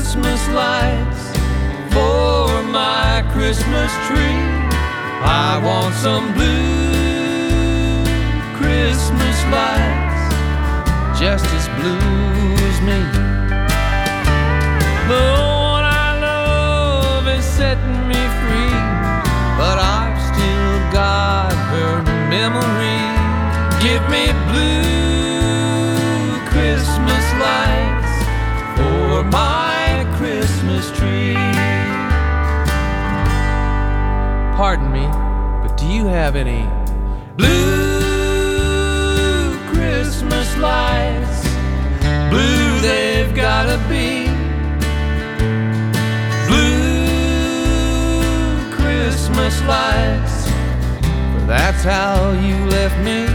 Christmas lights for my Christmas tree? I want some blue Christmas lights, just as blue as me. The one I love is setting me free, but I've still got her memory. Give me blue Pardon me, but do you have any blue Christmas lights? Blue, they've gotta be. Blue Christmas lights, for that's how you left me.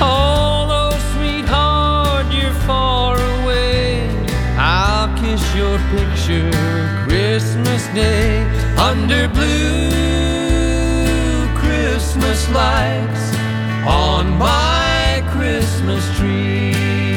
Although, sweetheart, you're far away, I'll kiss your picture Christmas Day under blue Christmas lights on my Christmas tree.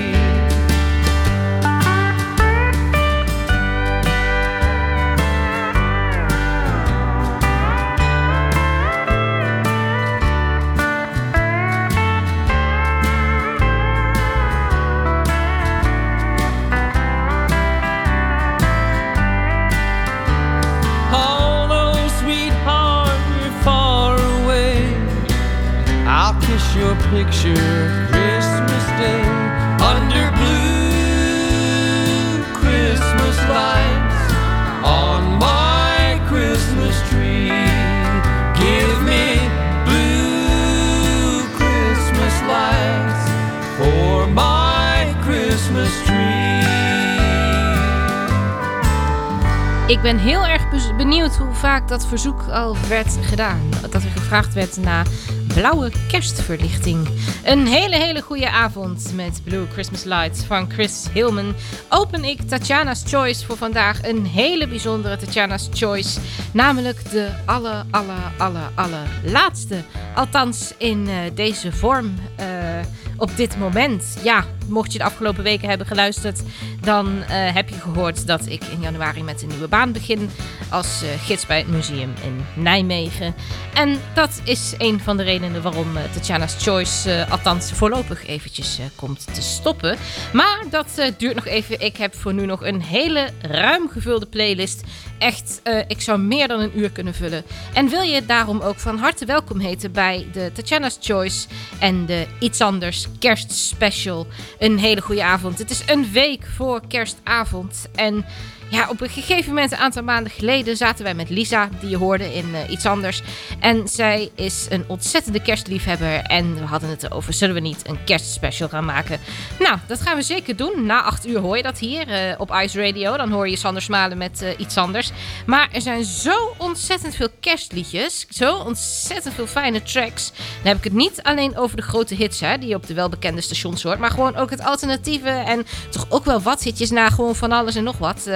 Dat verzoek al werd gedaan. Dat er gevraagd werd naar blauwe kerstverlichting. Een hele, hele goede avond met Blue Christmas Lights van Chris Hillman. Open ik Tatjana's Choice voor vandaag. Een hele bijzondere Tatjana's Choice. Namelijk de aller, aller, aller, aller laatste. Althans in eh, deze vorm. eh, op dit moment. Ja, mocht je de afgelopen weken hebben geluisterd, dan eh, heb je gehoord dat ik in januari met een nieuwe baan begin als eh, gids bij het museum in Nijmegen. En dat is een van de redenen waarom eh, Tatjana's Choice althans voorlopig eventjes komt te stoppen. Maar dat duurt nog even. Ik heb voor nu nog een hele ruim gevulde playlist. Echt, ik zou meer dan een uur kunnen vullen. En wil je daarom ook van harte welkom heten bij de Tatjana's Choice en de Iets Anders Kerstspecial. Een hele goede avond. Het is een week voor kerstavond. En ja, op een gegeven moment, een aantal maanden geleden, zaten wij met Lisa, die je hoorde in eh, iets anders. En zij is een ontzettende kerstliefhebber. En we hadden het erover, zullen we niet een kerstspecial gaan maken? Nou, dat gaan we zeker doen. Na acht uur hoor je dat hier eh, op Ice Radio. Dan hoor je Sander Smalen met eh, iets anders. Maar er zijn zo ontzettend veel kerstliedjes. Zo ontzettend veel fijne tracks. Dan heb ik het niet alleen over de grote hits, hè, die je op de welbekende stations hoort. Maar gewoon ook het alternatieve. En toch ook wel wat hitjes na gewoon van alles en nog wat.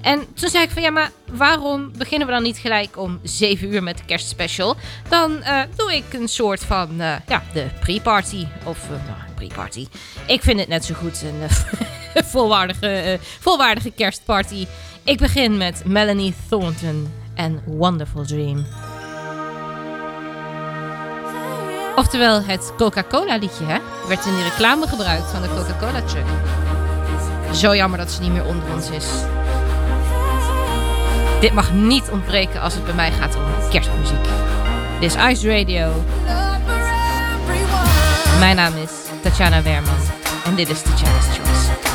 En toen zei ik van ja, maar waarom beginnen we dan niet gelijk om 7 uur met de kerstspecial? Dan eh, doe ik een soort van eh, ja, de pre-party. Of eh, nou, pre-party. Ik vind het net zo goed een volwaardige, volwaardige kerstparty. Ik begin met Melanie Thornton en Wonderful Dream. Oftewel het Coca-Cola liedje, hè? Werd in die reclame gebruikt van de Coca-Cola truck. Zo jammer dat ze niet meer onder ons is. Dit mag niet ontbreken als het bij mij gaat om kerstmuziek. Dit is Ice Radio. Mijn naam is Tatjana Werman. En dit is Tatjana's Choice.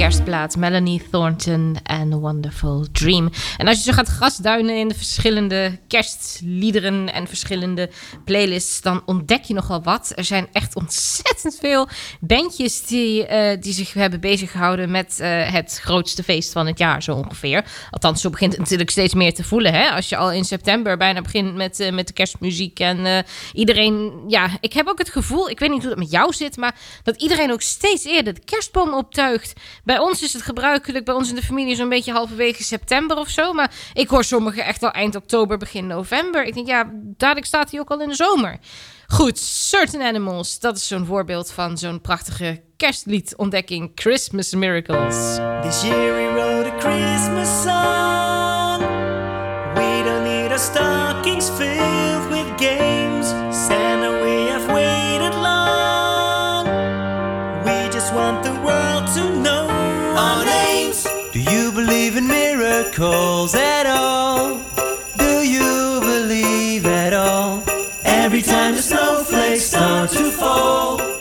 Kerstplaat. Melanie Thornton en Wonderful Dream. En als je zo gaat grasduinen in de verschillende kerstliederen en verschillende playlists, dan ontdek je nogal wat. Er zijn echt ontzettend veel bandjes die, eh, die zich hebben beziggehouden met eh, het grootste feest van het jaar, zo ongeveer. Althans, zo begint het natuurlijk steeds meer te voelen. Hè? Als je al in september bijna begint met, eh, met de kerstmuziek. En iedereen, ja, ik heb ook het gevoel, ik weet niet hoe het met jou zit, maar dat iedereen ook steeds eerder de kerstboom optuigt. Bij ons is het gebruikelijk, bij ons in de familie, zo'n beetje halverwege september of zo. Maar ik hoor sommigen echt al eind oktober, begin november. Ik denk, ja, dadelijk staat hij ook al in de zomer. Goed, Certain Animals, dat is zo'n voorbeeld van zo'n prachtige kerstlied-ontdekking, Christmas Miracles. This year we wrote a Christmas song. We don't need our stockings in miracles at all? Do you believe at all? Every time the snowflakes start to fall.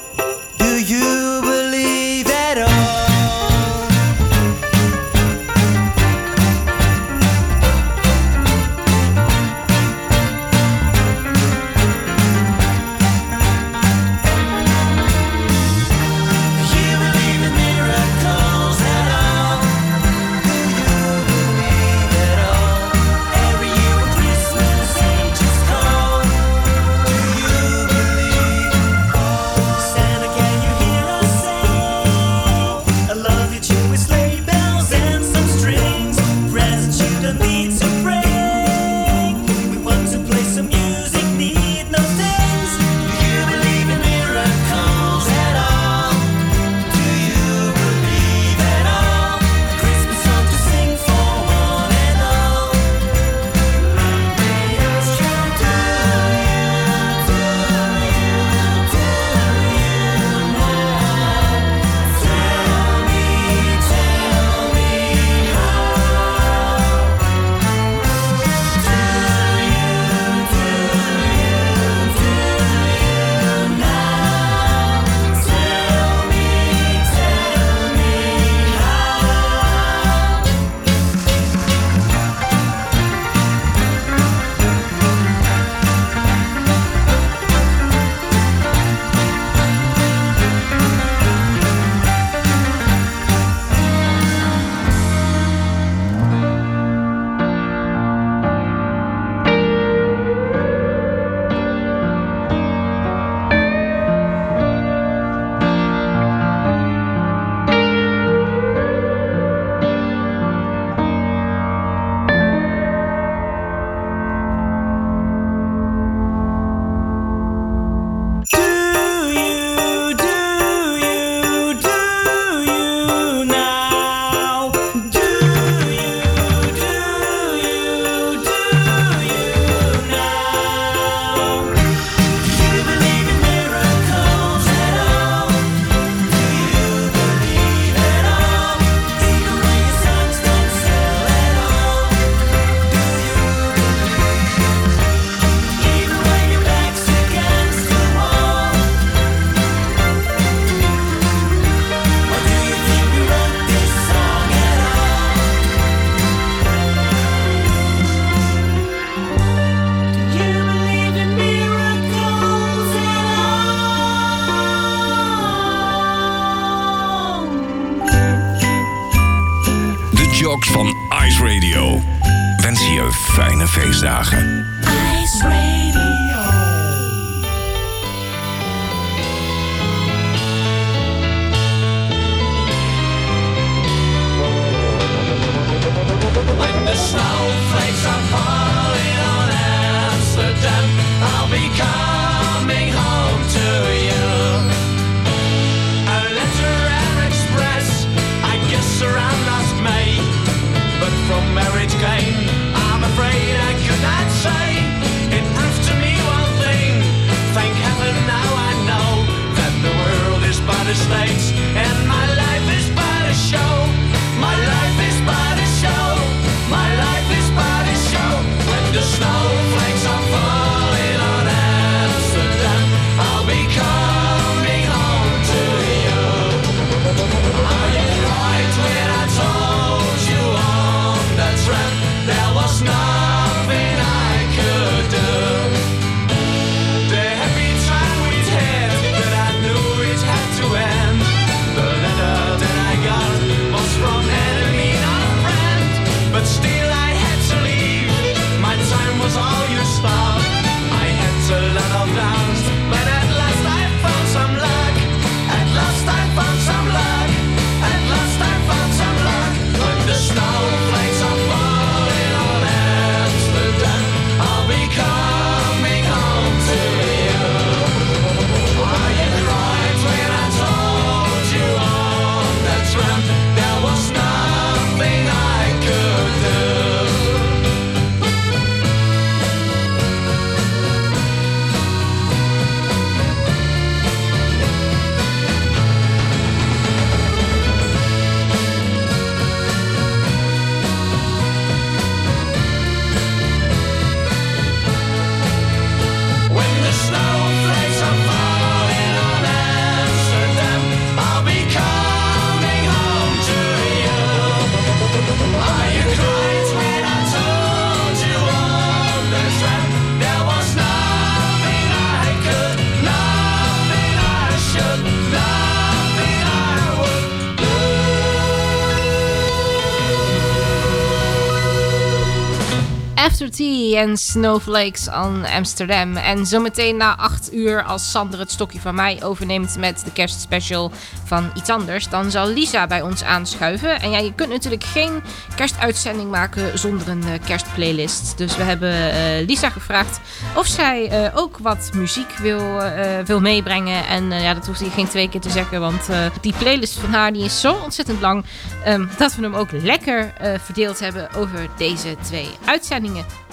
En Snowflakes on Amsterdam. En zometeen na 8 uur, als Sander het stokje van mij overneemt met de kerstspecial van iets anders, dan zal Lisa bij ons aanschuiven. En ja, je kunt natuurlijk geen kerstuitzending maken zonder een eh, kerstplaylist. Dus we hebben eh, Lisa gevraagd of zij eh, ook wat muziek wil, wil meebrengen. En ja, dat hoeft hij geen twee keer te zeggen, want die playlist van haar die is zo ontzettend lang ehm, dat we hem ook lekker verdeeld hebben over deze twee uitzendingen.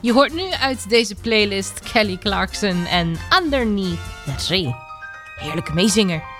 Je hoort nu uit deze playlist Kelly Clarkson en Underneath the Tree. Heerlijke meezinger.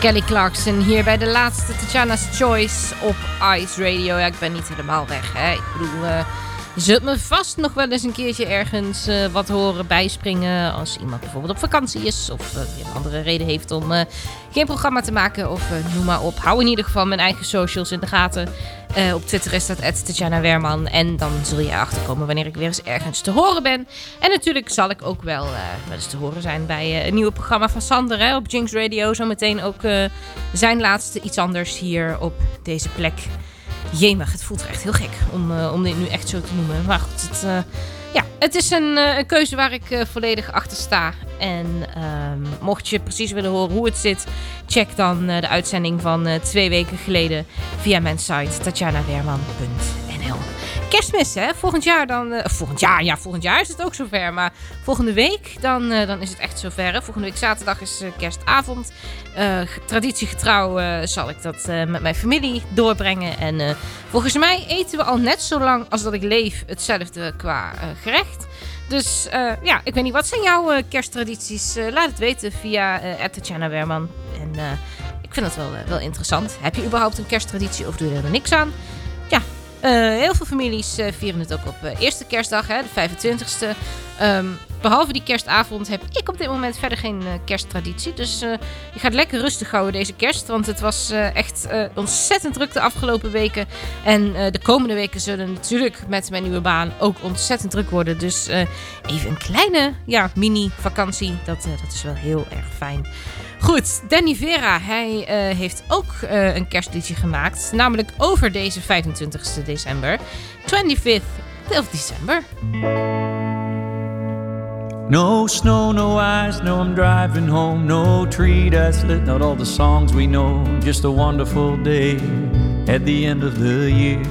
Kelly Clarkson hier bij de laatste Tatjana's Choice op Ice Radio. Ja, ik ben niet helemaal weg. Hè. Ik bedoel, eh, je zult me vast nog wel eens een keertje ergens eh, wat horen bijspringen. Als iemand bijvoorbeeld op vakantie is of eh, een andere reden heeft om geen programma te maken. Of noem maar op. Hou in ieder geval mijn eigen socials in de gaten. Eh, op Twitter is dat Tatjana Werman. En dan zul je erachter komen wanneer ik weer eens ergens te horen ben. En natuurlijk zal ik ook wel, wel eens te horen zijn bij eh, een nieuwe programma van Sander hè, op Jinx Radio. Zometeen ook zijn laatste iets anders hier op deze plek. Jemig, het voelt echt heel gek om, om dit nu echt zo te noemen. Maar goed, het, ja, het is een, eh, keuze waar ik eh, volledig achter sta. En ehm, mocht je precies willen horen hoe het zit, check dan eh, de uitzending van twee weken geleden via mijn site tatjanawerman.nl. kerstmis, hè? Volgend jaar dan... eh, volgend jaar, ja, volgend jaar is het ook zover. Maar volgende week, dan, eh, dan is het echt zover. Hè? Volgende week zaterdag is eh, kerstavond. Ge- traditiegetrouw zal ik dat met mijn familie doorbrengen. En volgens mij eten we al net zo lang als dat ik leef hetzelfde qua gerecht. Dus ja, ik weet niet, wat zijn jouw kersttradities? Laat het weten via uh, Tatjana Werman. En ik vind het wel, wel interessant. Heb je überhaupt een kersttraditie of doe je er niks aan? Ja, heel veel families eh, vieren het ook op eh, eerste kerstdag, hè, de 25ste. Ehm, behalve die kerstavond heb ik op dit moment verder geen eh, kersttraditie. Dus eh, je gaat lekker rustig houden deze kerst. Want het was eh, echt eh, ontzettend druk de afgelopen weken. En eh, de komende weken zullen natuurlijk met mijn nieuwe baan ook ontzettend druk worden. Dus eh, even een kleine ja, mini-vakantie. Dat, eh, dat is wel heel erg fijn. Goed, Danny Vera, hij eh, heeft ook eh, een kerstliedje gemaakt. Namelijk over deze 25 december. 25th of December. No snow, no ice, no, I'm driving home. No tree that's lit, not all the songs we know. Just a wonderful day at the end of the year.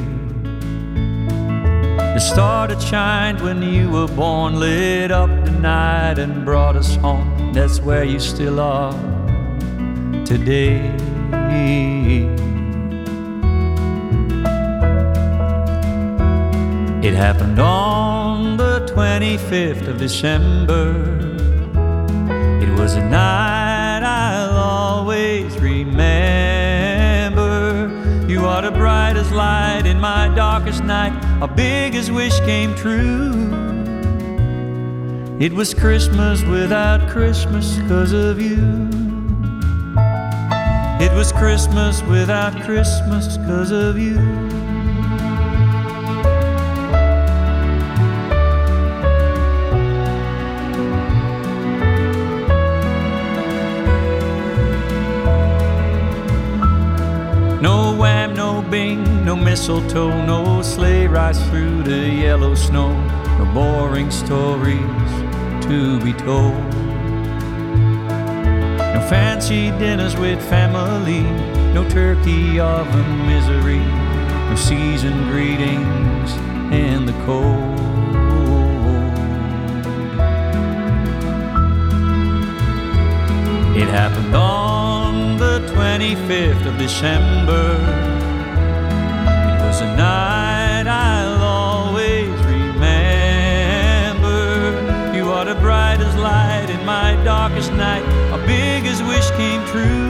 The star that shined when you were born lit up the night and brought us home. That's where you still are today. It happened on the 25th of December. It was a night I'll always remember. You are the brightest light in my darkest night. Our biggest wish came true. It was Christmas without Christmas because of you. It was Christmas without Christmas because of you. No wham, no bing, no mistletoe, no sleigh rides through the yellow snow, no boring stories to be told. No fancy dinners with family, no turkey oven misery, no season greetings in the cold. It happened on the 25th of December. It was a night I'll always remember. You are the brightest light in my darkest night. Biggest wish came true.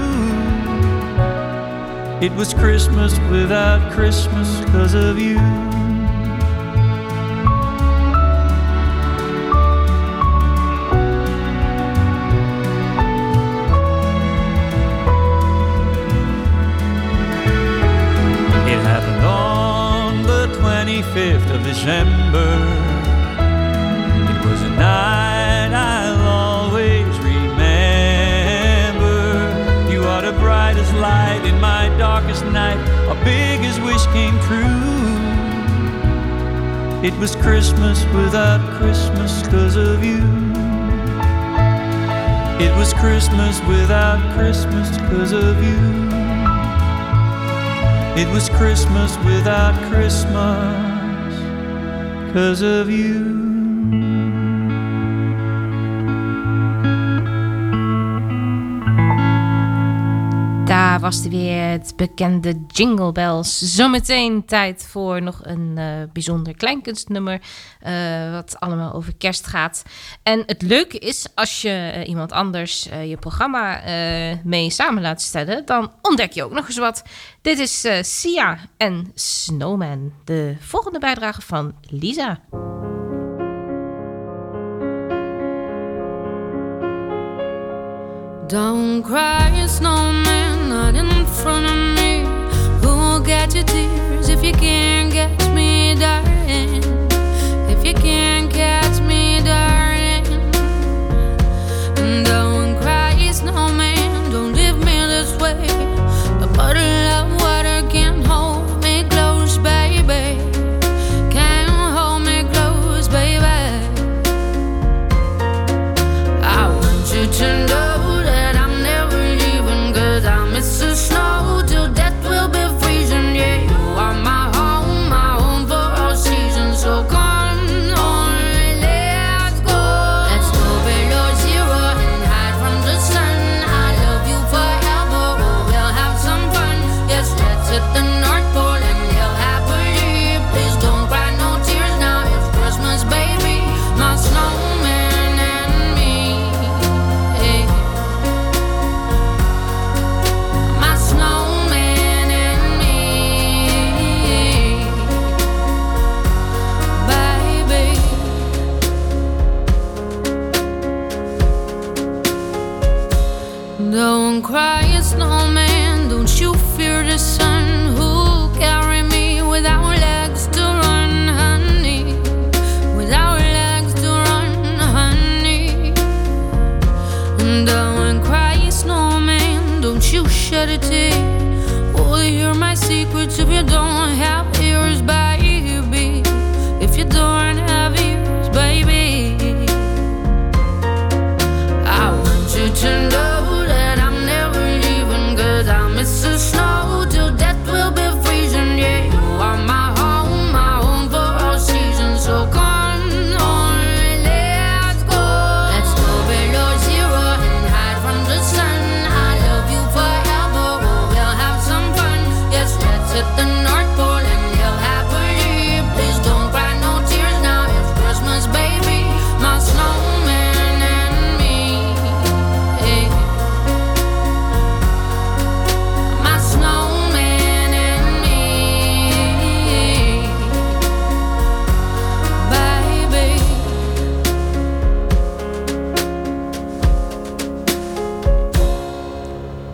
It was Christmas without Christmas because of you. It happened on the 25th of December. Came true. It was Christmas without Christmas because of you. It was Christmas without Christmas because of you. It was Christmas without Christmas because of you. Was er weer het bekende Jingle Bells. Zometeen tijd voor nog een eh, bijzonder kleinkunstnummer. eh, wat allemaal over kerst gaat. En het leuke is, als je eh, iemand anders je programma mee samen laat stellen, dan ontdek je ook nog eens wat. Dit is Sia en Snowman. De volgende bijdrage van Lisa. Don't cry, snowman, not in front of me. Who will get your tears if you can't catch me, darling?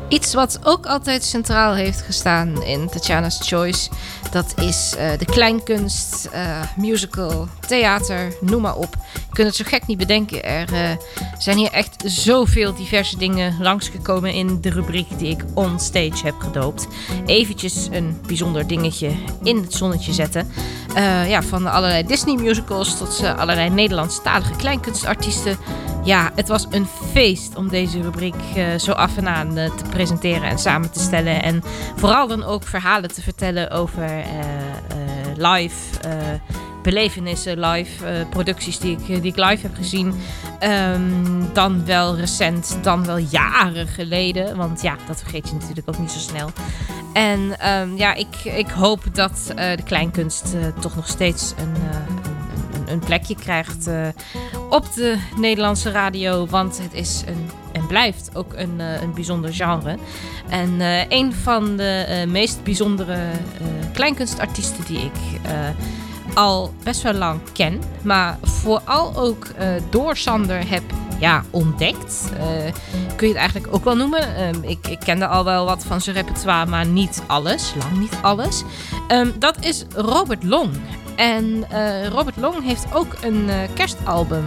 Iets wat ook altijd centraal heeft gestaan in Tatjana's Choice, dat is eh, de kleinkunst, eh, musical, theater, noem maar op. Je kunt het zo gek niet bedenken. Er eh, zijn hier echt zoveel diverse dingen langsgekomen in de rubriek die ik on stage heb gedoopt. Eventjes een bijzonder dingetje in het zonnetje zetten. Ja, van allerlei Disney musicals tot allerlei Nederlandstalige kleinkunstartiesten. Ja, het was een feest om deze rubriek eh, zo af en aan eh, te presenteren en samen te stellen. En vooral dan ook verhalen te vertellen over eh, live belevenissen, live producties die ik, die ik live heb gezien. Ehm, dan wel recent, dan wel jaren geleden. Want ja, dat vergeet je natuurlijk ook niet zo snel. En ehm, ja, ik, ik hoop dat de kleinkunst toch nog steeds een, een, plekje krijgt eh, op de Nederlandse radio. Want het is een, en blijft ook een, eh, een bijzonder genre. En eh, een van de meest bijzondere kleinkunstartiesten die ik al best wel lang ken. Maar vooral ook eh, door Sander heb ja, ontdekt. Eh, kun je het eigenlijk ook wel noemen. Ehm, ik, ik kende al wel wat van zijn repertoire, maar niet alles. Lang niet alles. Ehm, dat is Robert Long. En eh, Robert Long heeft ook een kerstalbum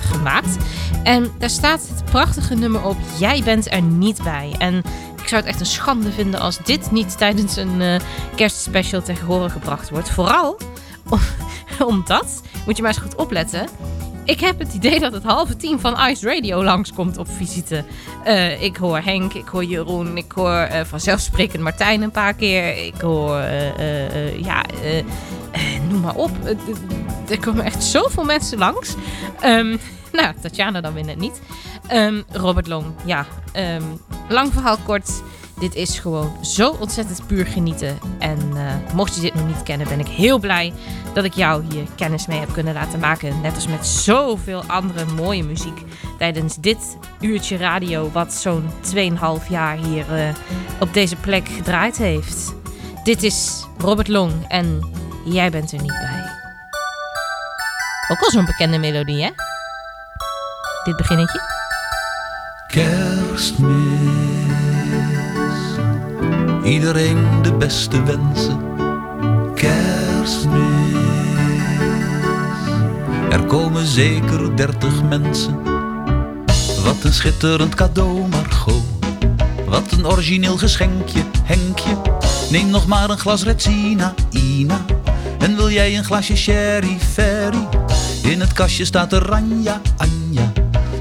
gemaakt. En daar staat het prachtige nummer op Jij bent er niet bij. En ik zou het echt een schande vinden als dit niet tijdens een kerstspecial tegen horen gebracht wordt. Vooral omdat, moet je maar eens goed opletten. Ik heb het idee dat het halve team van Ice Radio langskomt op visite. Eh, ik hoor Henk, ik hoor Jeroen, ik hoor eh, vanzelfsprekend Martijn een paar keer. Ik hoor, eh, ja, noem maar op. Er komen echt zoveel mensen langs. Ehm, nou, Tatjana dan weer net niet. Ehm, Robert Long, ja. ehm, lang verhaal kort. Dit is gewoon zo ontzettend puur genieten. En eh, mocht je dit nog niet kennen, ben ik heel blij dat ik jou hier kennis mee heb kunnen laten maken. Net als met zoveel andere mooie muziek tijdens dit uurtje radio, wat zo'n 2,5 jaar hier eh, op deze plek gedraaid heeft. Dit is Robert Long en jij bent er niet bij. Ook al zo'n bekende melodie, hè? Dit beginnetje. Kerstmis. Iedereen de beste wensen. Kerstmis. Er komen zeker dertig mensen. Wat een schitterend cadeau, Margot. Wat een origineel geschenkje, Henkje. Neem nog maar een glas Retsina, Ina. En wil jij een glasje sherry, ferry? In het kastje staat er Ranja, Anja.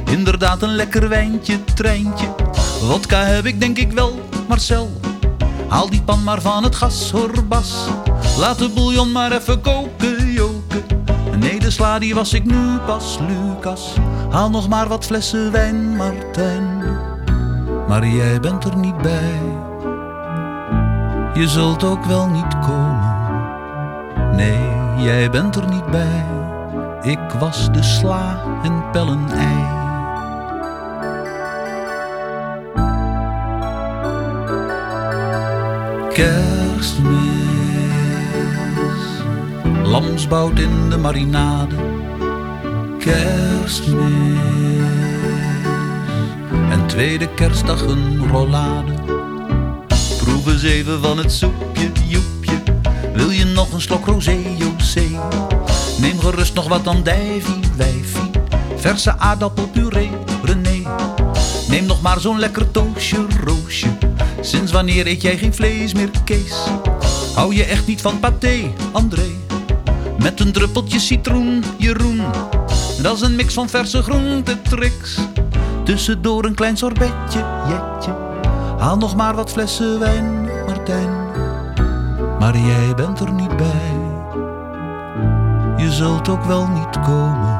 Inderdaad een lekker wijntje, treintje. Wodka heb ik denk ik wel, Marcel. Haal die pan maar van het gas, hoor Bas. Laat de bouillon maar even koken, joken. Nee, de sla die was ik nu pas, Lucas. Haal nog maar wat flessen wijn, Martijn. Maar jij bent er niet bij. Je zult ook wel niet komen. Nee, jij bent er niet bij. Ik was de sla en pellen-ei. Kerstmis. Lamsbout in de marinade. Kerstmis. En Tweede kerstdag een rollade. Proef eens even van het soepje, joepje. Wil je nog een slok rosé, José? Neem gerust nog wat andijvie, wijfie. Verse aardappelpuree, René. Neem nog maar zo'n lekker toosje, roosje. Sinds wanneer eet jij geen vlees meer, Kees? Hou je echt niet van paté, André? Met een druppeltje citroen, Jeroen. Dat is een mix van verse groenten, tricks. Tussendoor een klein sorbetje, jetje. Haal nog maar wat flessen wijn, Martijn. Maar jij bent er niet bij. Je zult ook wel niet komen.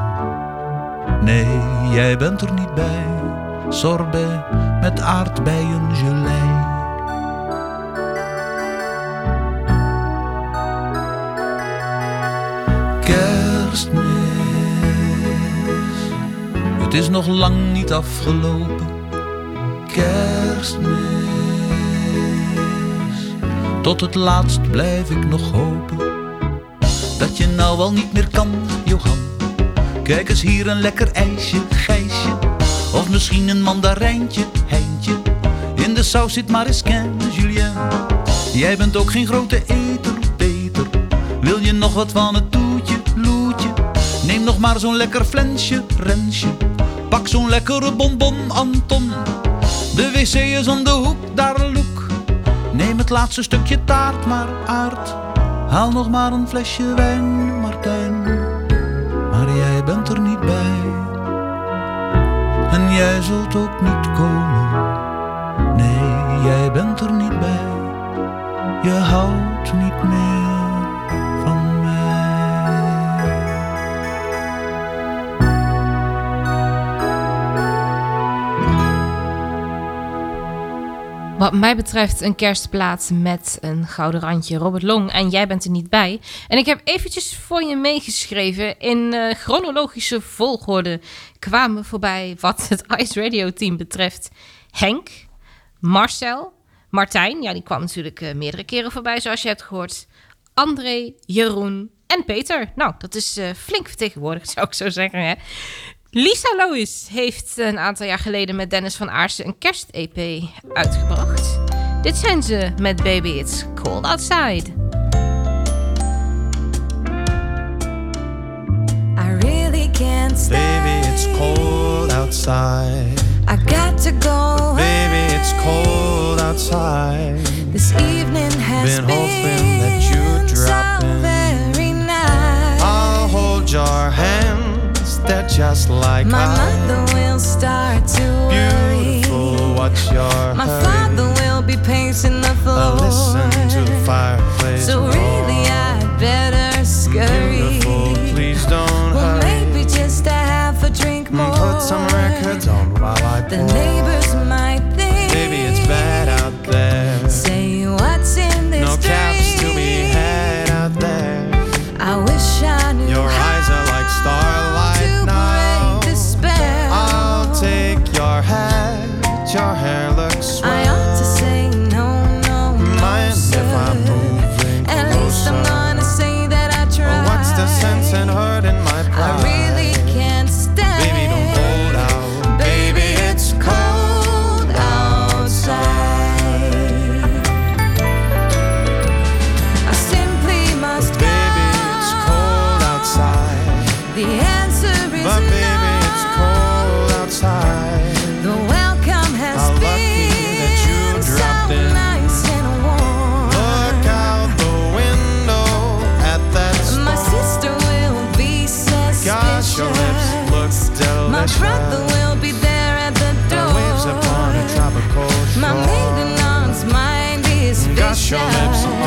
Nee, jij bent er niet bij. Sorbet met aardbeien gelei. Kerstmis. Het is nog lang niet afgelopen. Kerstmis. Tot het laatst blijf ik nog hopen. Dat je nou wel niet meer kan, Johan. Kijk eens hier een lekker ijsje, Gijsje. Of misschien een mandarijntje, Heintje. In de saus zit Mariskin, Julien. Jij bent ook geen grote eter, Peter. Wil je nog wat van het nog maar zo'n lekker flensje, Rensje. Pak zo'n lekkere bonbon, Anton. De wc is om de hoek, daar loek. Neem het laatste stukje taart maar, Aard. Haal nog maar een flesje wijn, Martijn. Maar jij bent er niet bij. En jij zult ook niet komen. Nee, jij bent er niet bij. Je houdt Wat mij betreft een kerstplaat met een gouden randje. Robert Long en jij bent er niet bij. En ik heb eventjes voor je meegeschreven. In eh, chronologische volgorde kwamen voorbij wat het Ice Radio team betreft. Henk, Marcel, Martijn. Ja, die kwam natuurlijk eh, meerdere keren voorbij zoals je hebt gehoord. André, Jeroen en Peter. Nou, dat is eh, flink vertegenwoordigd zou ik zo zeggen. Hè? Lisa Lois heeft een aantal jaar geleden met Dennis van Aarsen een kerst-EP uitgebracht. Dit zijn ze met Baby It's Cold Outside. I really can't stay. Baby, it's cold outside. I got to go. Baby, it's cold outside. This evening has Been hoping that you'd drop so in. very nice. I'll hold your hands. They're just like My ice. mother will start to worry. Beautiful, what's your My hurry? father will be pacing the floor. I'll listen to the fireplace. So roar. really, I'd better scurry. Beautiful, please don't Well, hurry. maybe just a half a drink more. Put some records on while I The neighbors might your lips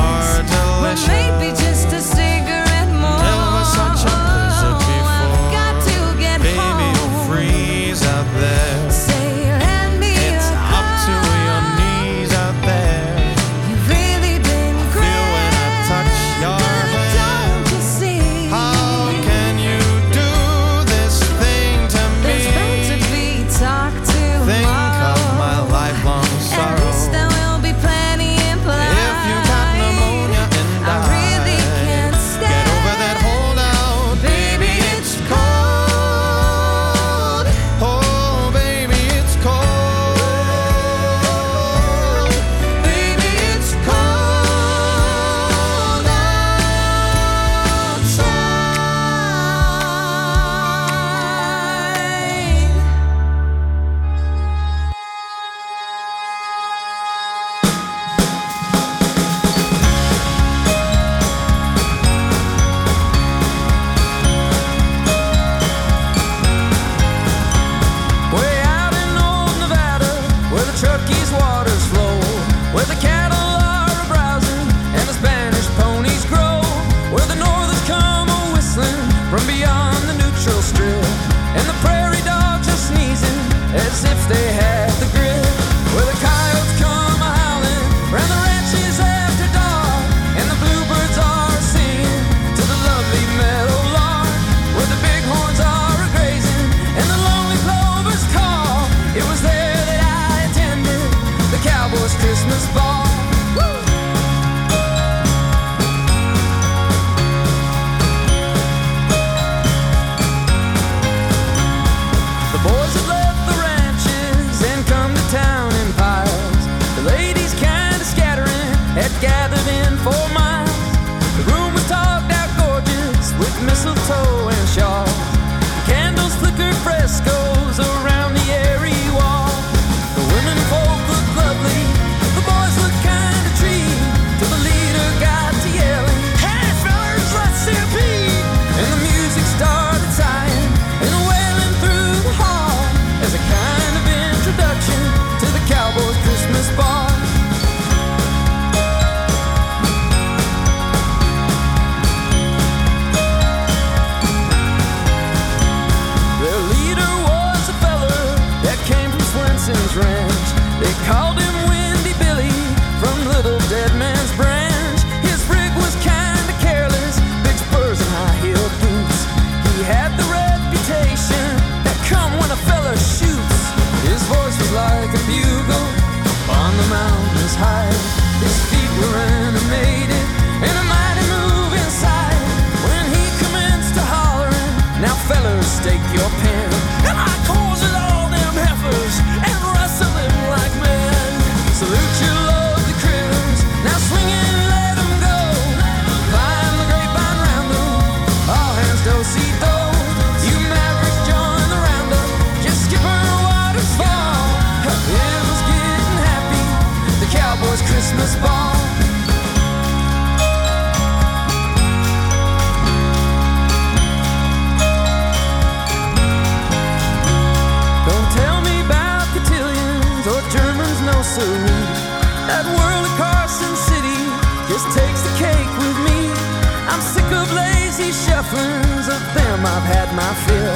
my fill.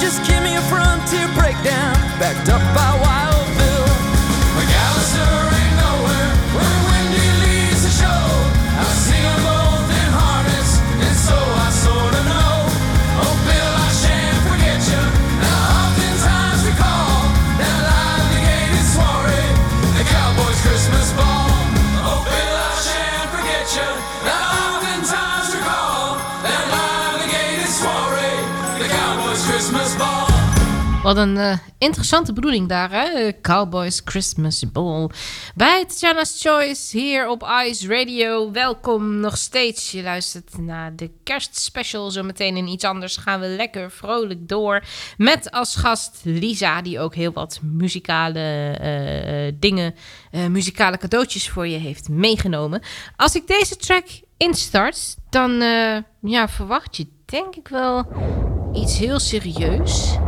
Just give me a frontier breakdown, backed up by Wat een eh, interessante bedoeling daar, hè? Cowboys Christmas Ball. Bij Tatjana's Choice hier op Ice Radio. Welkom nog steeds. Je luistert naar de kerstspecial. Zometeen in iets anders gaan we lekker vrolijk door. Met als gast Lisa, die ook heel wat muzikale eh, eh, dingen, muzikale cadeautjes voor je heeft meegenomen. Als ik deze track instart, dan ja, verwacht je denk ik wel iets heel serieus.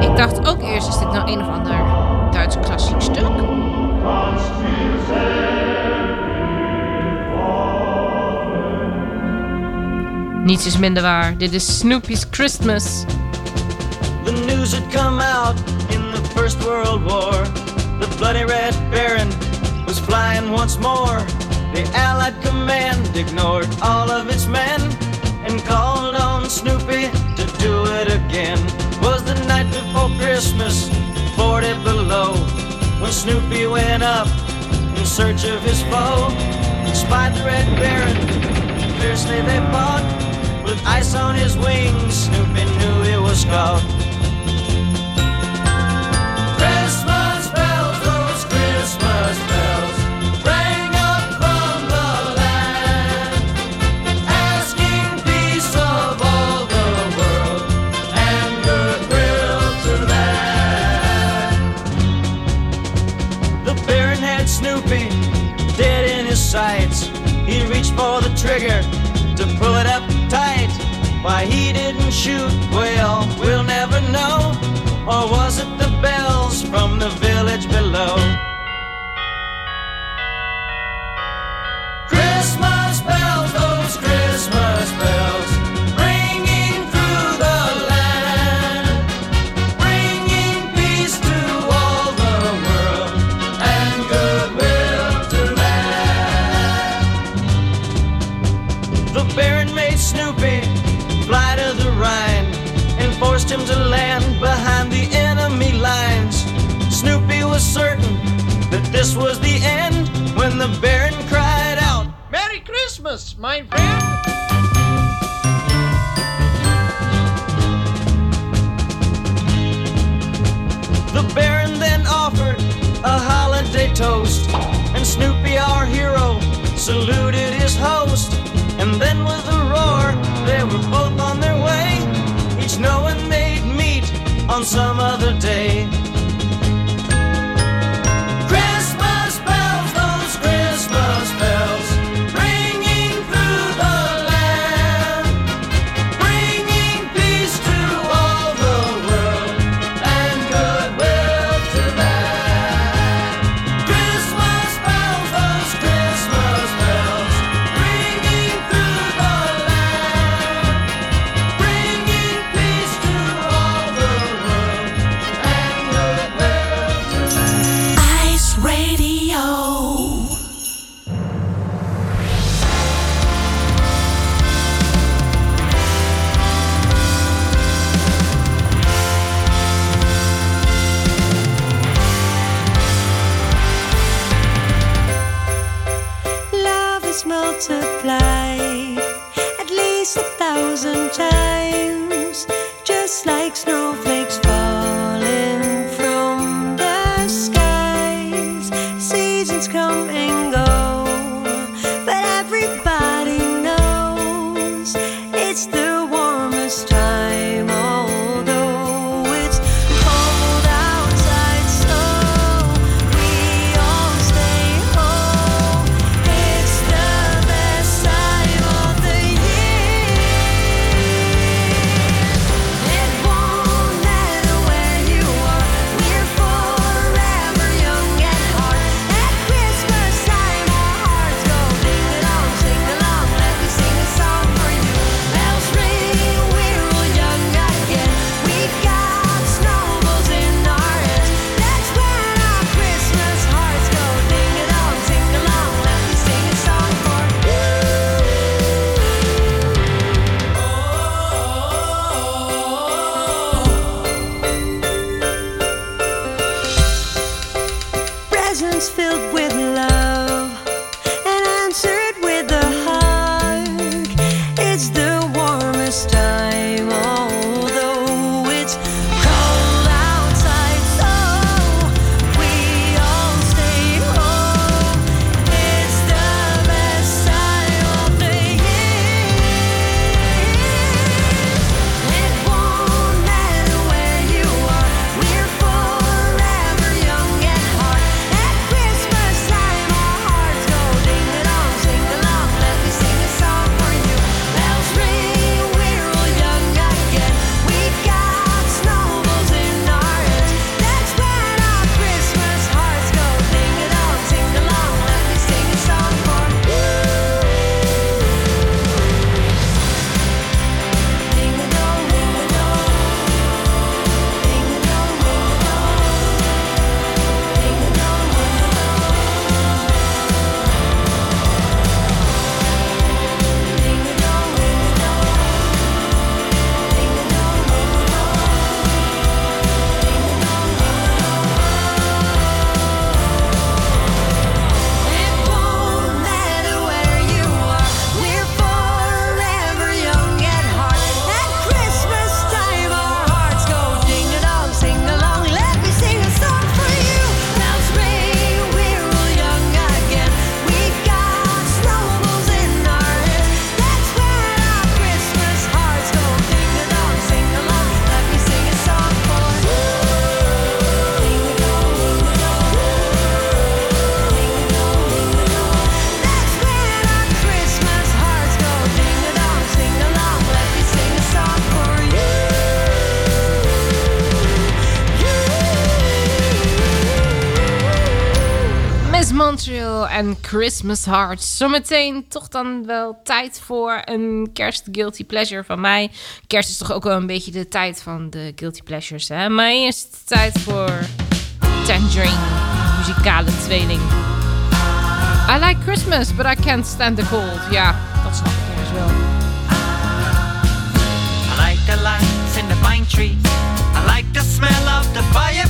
Ik dacht ook eerst, is dit nou een of ander Duits klassiek stuk? Niets is minder waar. Dit is Snoopy's Christmas. The news had come out in the First World War. The bloody Red Baron was flying once more. The Allied command ignored all of its men and called on Snoopy to do it again. Was the night before Christmas, 40 below, when Snoopy went up in search of his foe. Spied the Red Baron, fiercely they fought. With ice on his wings, Snoopy knew he was caught. Christmas bells, those Christmas sights. He reached for the trigger to pull it up tight. Why he didn't shoot, well, we'll never know. Or was it the bells from the village below? Certain that this was the end when the Baron cried out, Merry Christmas, my friend! The Baron then offered a holiday toast, and Snoopy, our hero, saluted his host. And then with a roar, they were both on their way, each knowing they'd meet on some other day. en Christmas Heart. Zometeen toch dan wel tijd voor een kerst guilty pleasure van mij. Kerst is toch ook wel een beetje de tijd van de guilty pleasures, hè? Maar eerst tijd voor Tangerine, muzikale tweeling. I like Christmas, but I can't stand the cold. Ja, dat snap ik ergens wel. I like the lights in the pine trees. I like the smell of the fire.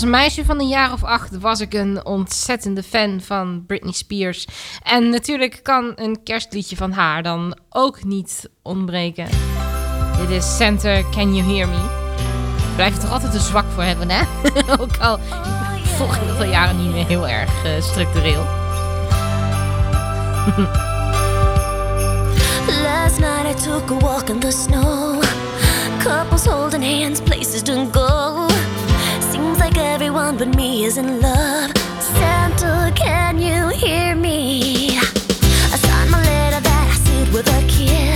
Als meisje van een jaar of acht was ik een ontzettende fan van Britney Spears. En natuurlijk kan een kerstliedje van haar dan ook niet ontbreken. Dit is Center, Can You Hear Me? Blijf er toch altijd een zwak voor hebben, hè? ook al volg je dat al jaren niet meer heel erg eh, structureel. Last night I took a walk in the snow. Couples holding hands, places don't go. Everyone but me is in love. Santa, can you hear me? I signed my letter that I sealed with a kiss.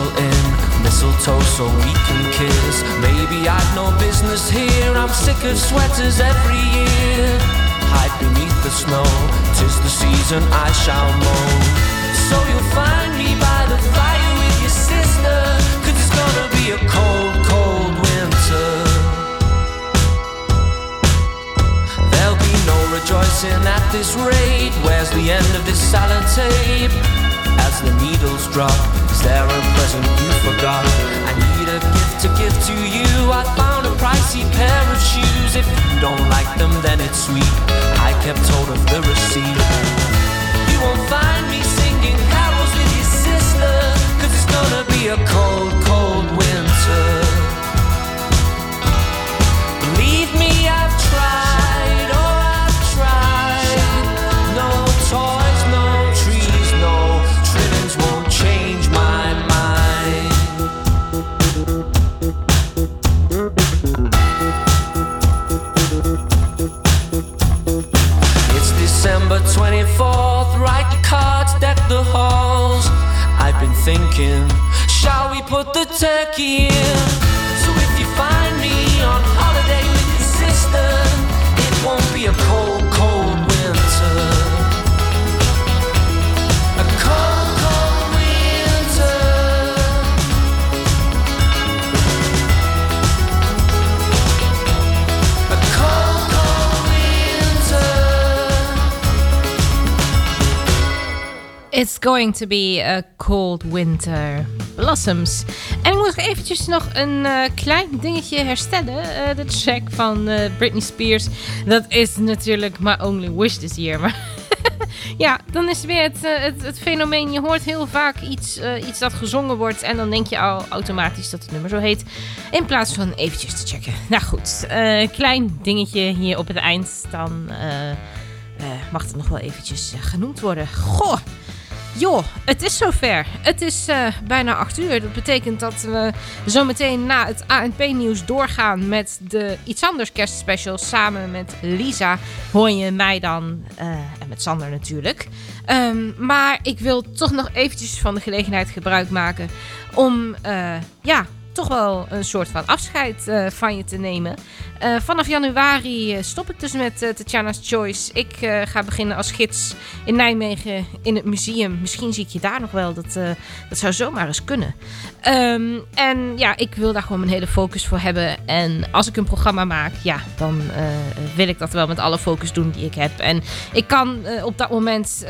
nestle in, mistletoe so we can kiss. Maybe I've no business here, I'm sick of sweaters every year. Hide beneath the snow, tis the season I shall moan. So you'll find me by the fire with your sister, cause it's gonna be a cold, cold winter. There'll be no rejoicing at this rate, where's the end of this sellotape? As the needles drop is there a present you forgot? I need a gift to give to you. I found a pricey pair of shoes. If you don't like them, then it's sweet. I kept hold of the receipt. You won't find me singing carols with your sister, cause it's gonna be a cold, cold winter. It's going to be a cold winter. Blossoms. En ik moet nog eventjes nog een eh, klein dingetje herstellen. Eh, de track van eh, Britney Spears. Dat is natuurlijk My Only Wish this year. Maar ja, dan is weer het, het, het fenomeen. Je hoort heel vaak iets, iets dat gezongen wordt. En dan denk je al automatisch dat het nummer zo heet. In plaats van eventjes te checken. Nou goed, klein dingetje hier op het eind. Dan mag het nog wel eventjes genoemd worden. Goh! Joh, het is zover. Het is eh, bijna 8 uur. Dat betekent dat we zometeen na het ANP-nieuws doorgaan met de Iets Anders kerstspecial. Samen met Lisa hoor je mij dan eh, en met Sander natuurlijk. Ehm, maar ik wil toch nog eventjes van de gelegenheid gebruik maken om eh, ja, toch wel een soort van afscheid van je te nemen. Eh, vanaf januari eh, stop ik dus met eh, Tatjana's Choice. Ik ga beginnen als gids in Nijmegen in het museum. Misschien zie ik je daar nog wel. Dat, dat zou zomaar eens kunnen. Ehm, en ja, ik wil daar gewoon mijn hele focus voor hebben. En als ik een programma maak, ja, dan wil ik dat wel met alle focus doen die ik heb. En ik kan op dat moment,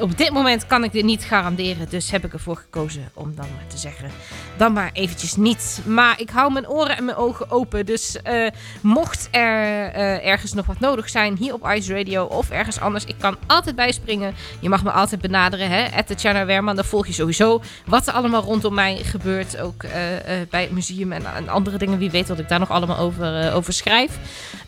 op dit moment kan ik dit niet garanderen. Dus heb ik ervoor gekozen om dan maar te zeggen, dan maar eventjes niet. Maar ik hou mijn oren en mijn ogen open. Dus mocht er eh, ergens nog wat nodig zijn, hier op Ice Radio of ergens anders, ik kan altijd bijspringen. Je mag me altijd benaderen, hè. At Tatjana Werman, dan volg je sowieso wat er allemaal rondom mij gebeurt. Ook eh, eh, bij het museum en, andere dingen. Wie weet wat ik daar nog allemaal over, over schrijf.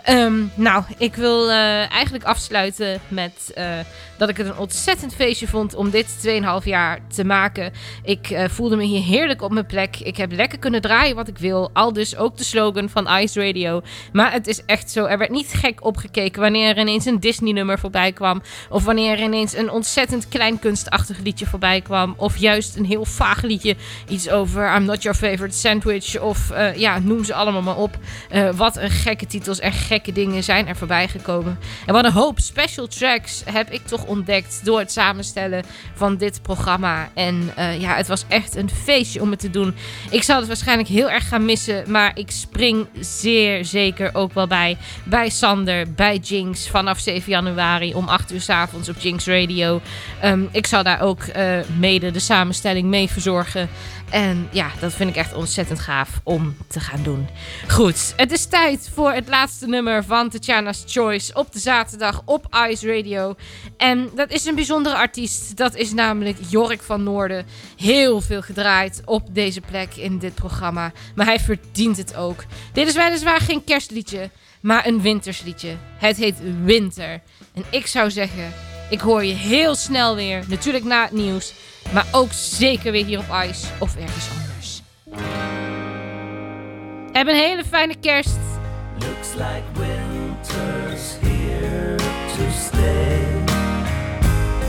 Ehm, nou, ik wil eh, eigenlijk afsluiten met eh, dat ik het een ontzettend feestje vond om dit 2,5 jaar te maken. Ik eh, voelde me hier heerlijk op mijn plek. Ik heb lekker kunnen draaien wat ik wil. Al dus ook de slogan van Ice Radio. Maar het is echt zo, er werd niet gek opgekeken wanneer er ineens een Disney-nummer voorbij kwam. Of wanneer er ineens een ontzettend klein kunstachtig liedje voorbij kwam. Of juist een heel vaag liedje. Iets over I'm Not Your Favorite Sandwich. Of ja, noem ze allemaal maar op. Wat een gekke titels en gekke dingen zijn er voorbij gekomen. En wat een hoop special tracks heb ik toch ontdekt door het samenstellen van dit programma. En eh, ja, het was echt een feestje om het te doen. Ik zal het waarschijnlijk heel erg gaan missen. Maar ik spring zeer zeker ook wel bij. Bij Sander, bij Jinx. Vanaf 7 januari om 8 uur s avonds op Jinx Radio. Ehm, ik zal daar ook eh, mede de samenstelling mee verzorgen. En ja, dat vind ik echt ontzettend gaaf om te gaan doen. Goed, het is tijd voor het laatste nummer van Tatjana's Choice op de zaterdag op Ice Radio. En dat is een bijzondere artiest. Dat is namelijk Jork van Noorden. Heel veel gedraaid op deze plek in dit programma. Maar hij verdient het ook. Dit is weliswaar geen kerstliedje, maar een wintersliedje. Het heet Winter. En ik zou zeggen, ik hoor je heel snel weer. Natuurlijk na het nieuws. Maar ook zeker weer hier op Ice of ergens anders. Heb een hele fijne kerst. Looks like winter's here to stay.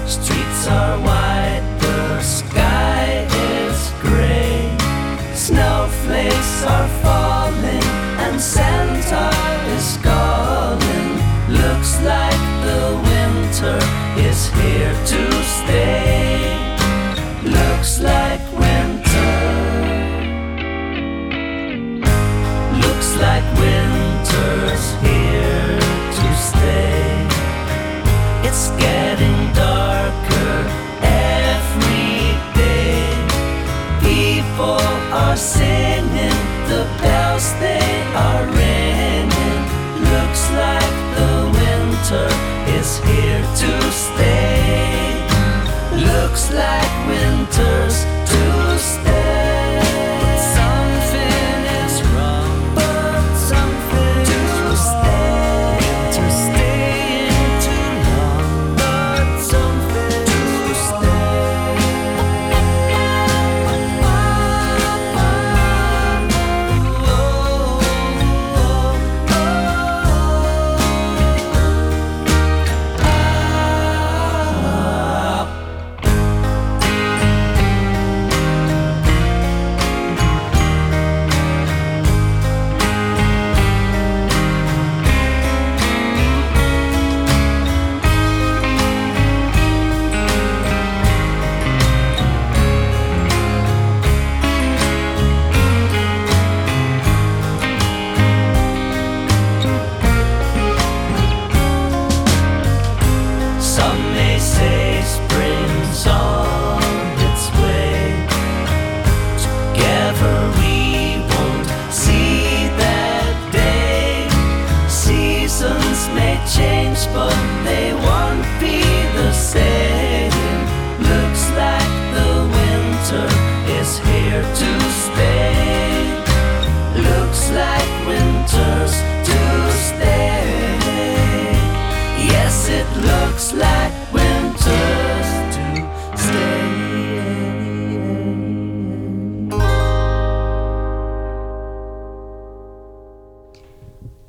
Streets are white, the sky is gray. Snowflakes are falling, and Santa is calling. Looks like the winter is here to stay. looks like winter. Looks like winter's here to stay. It's getting darker every day. People are singing, the bells they are ringing. Looks like the winter is here to stay. Looks like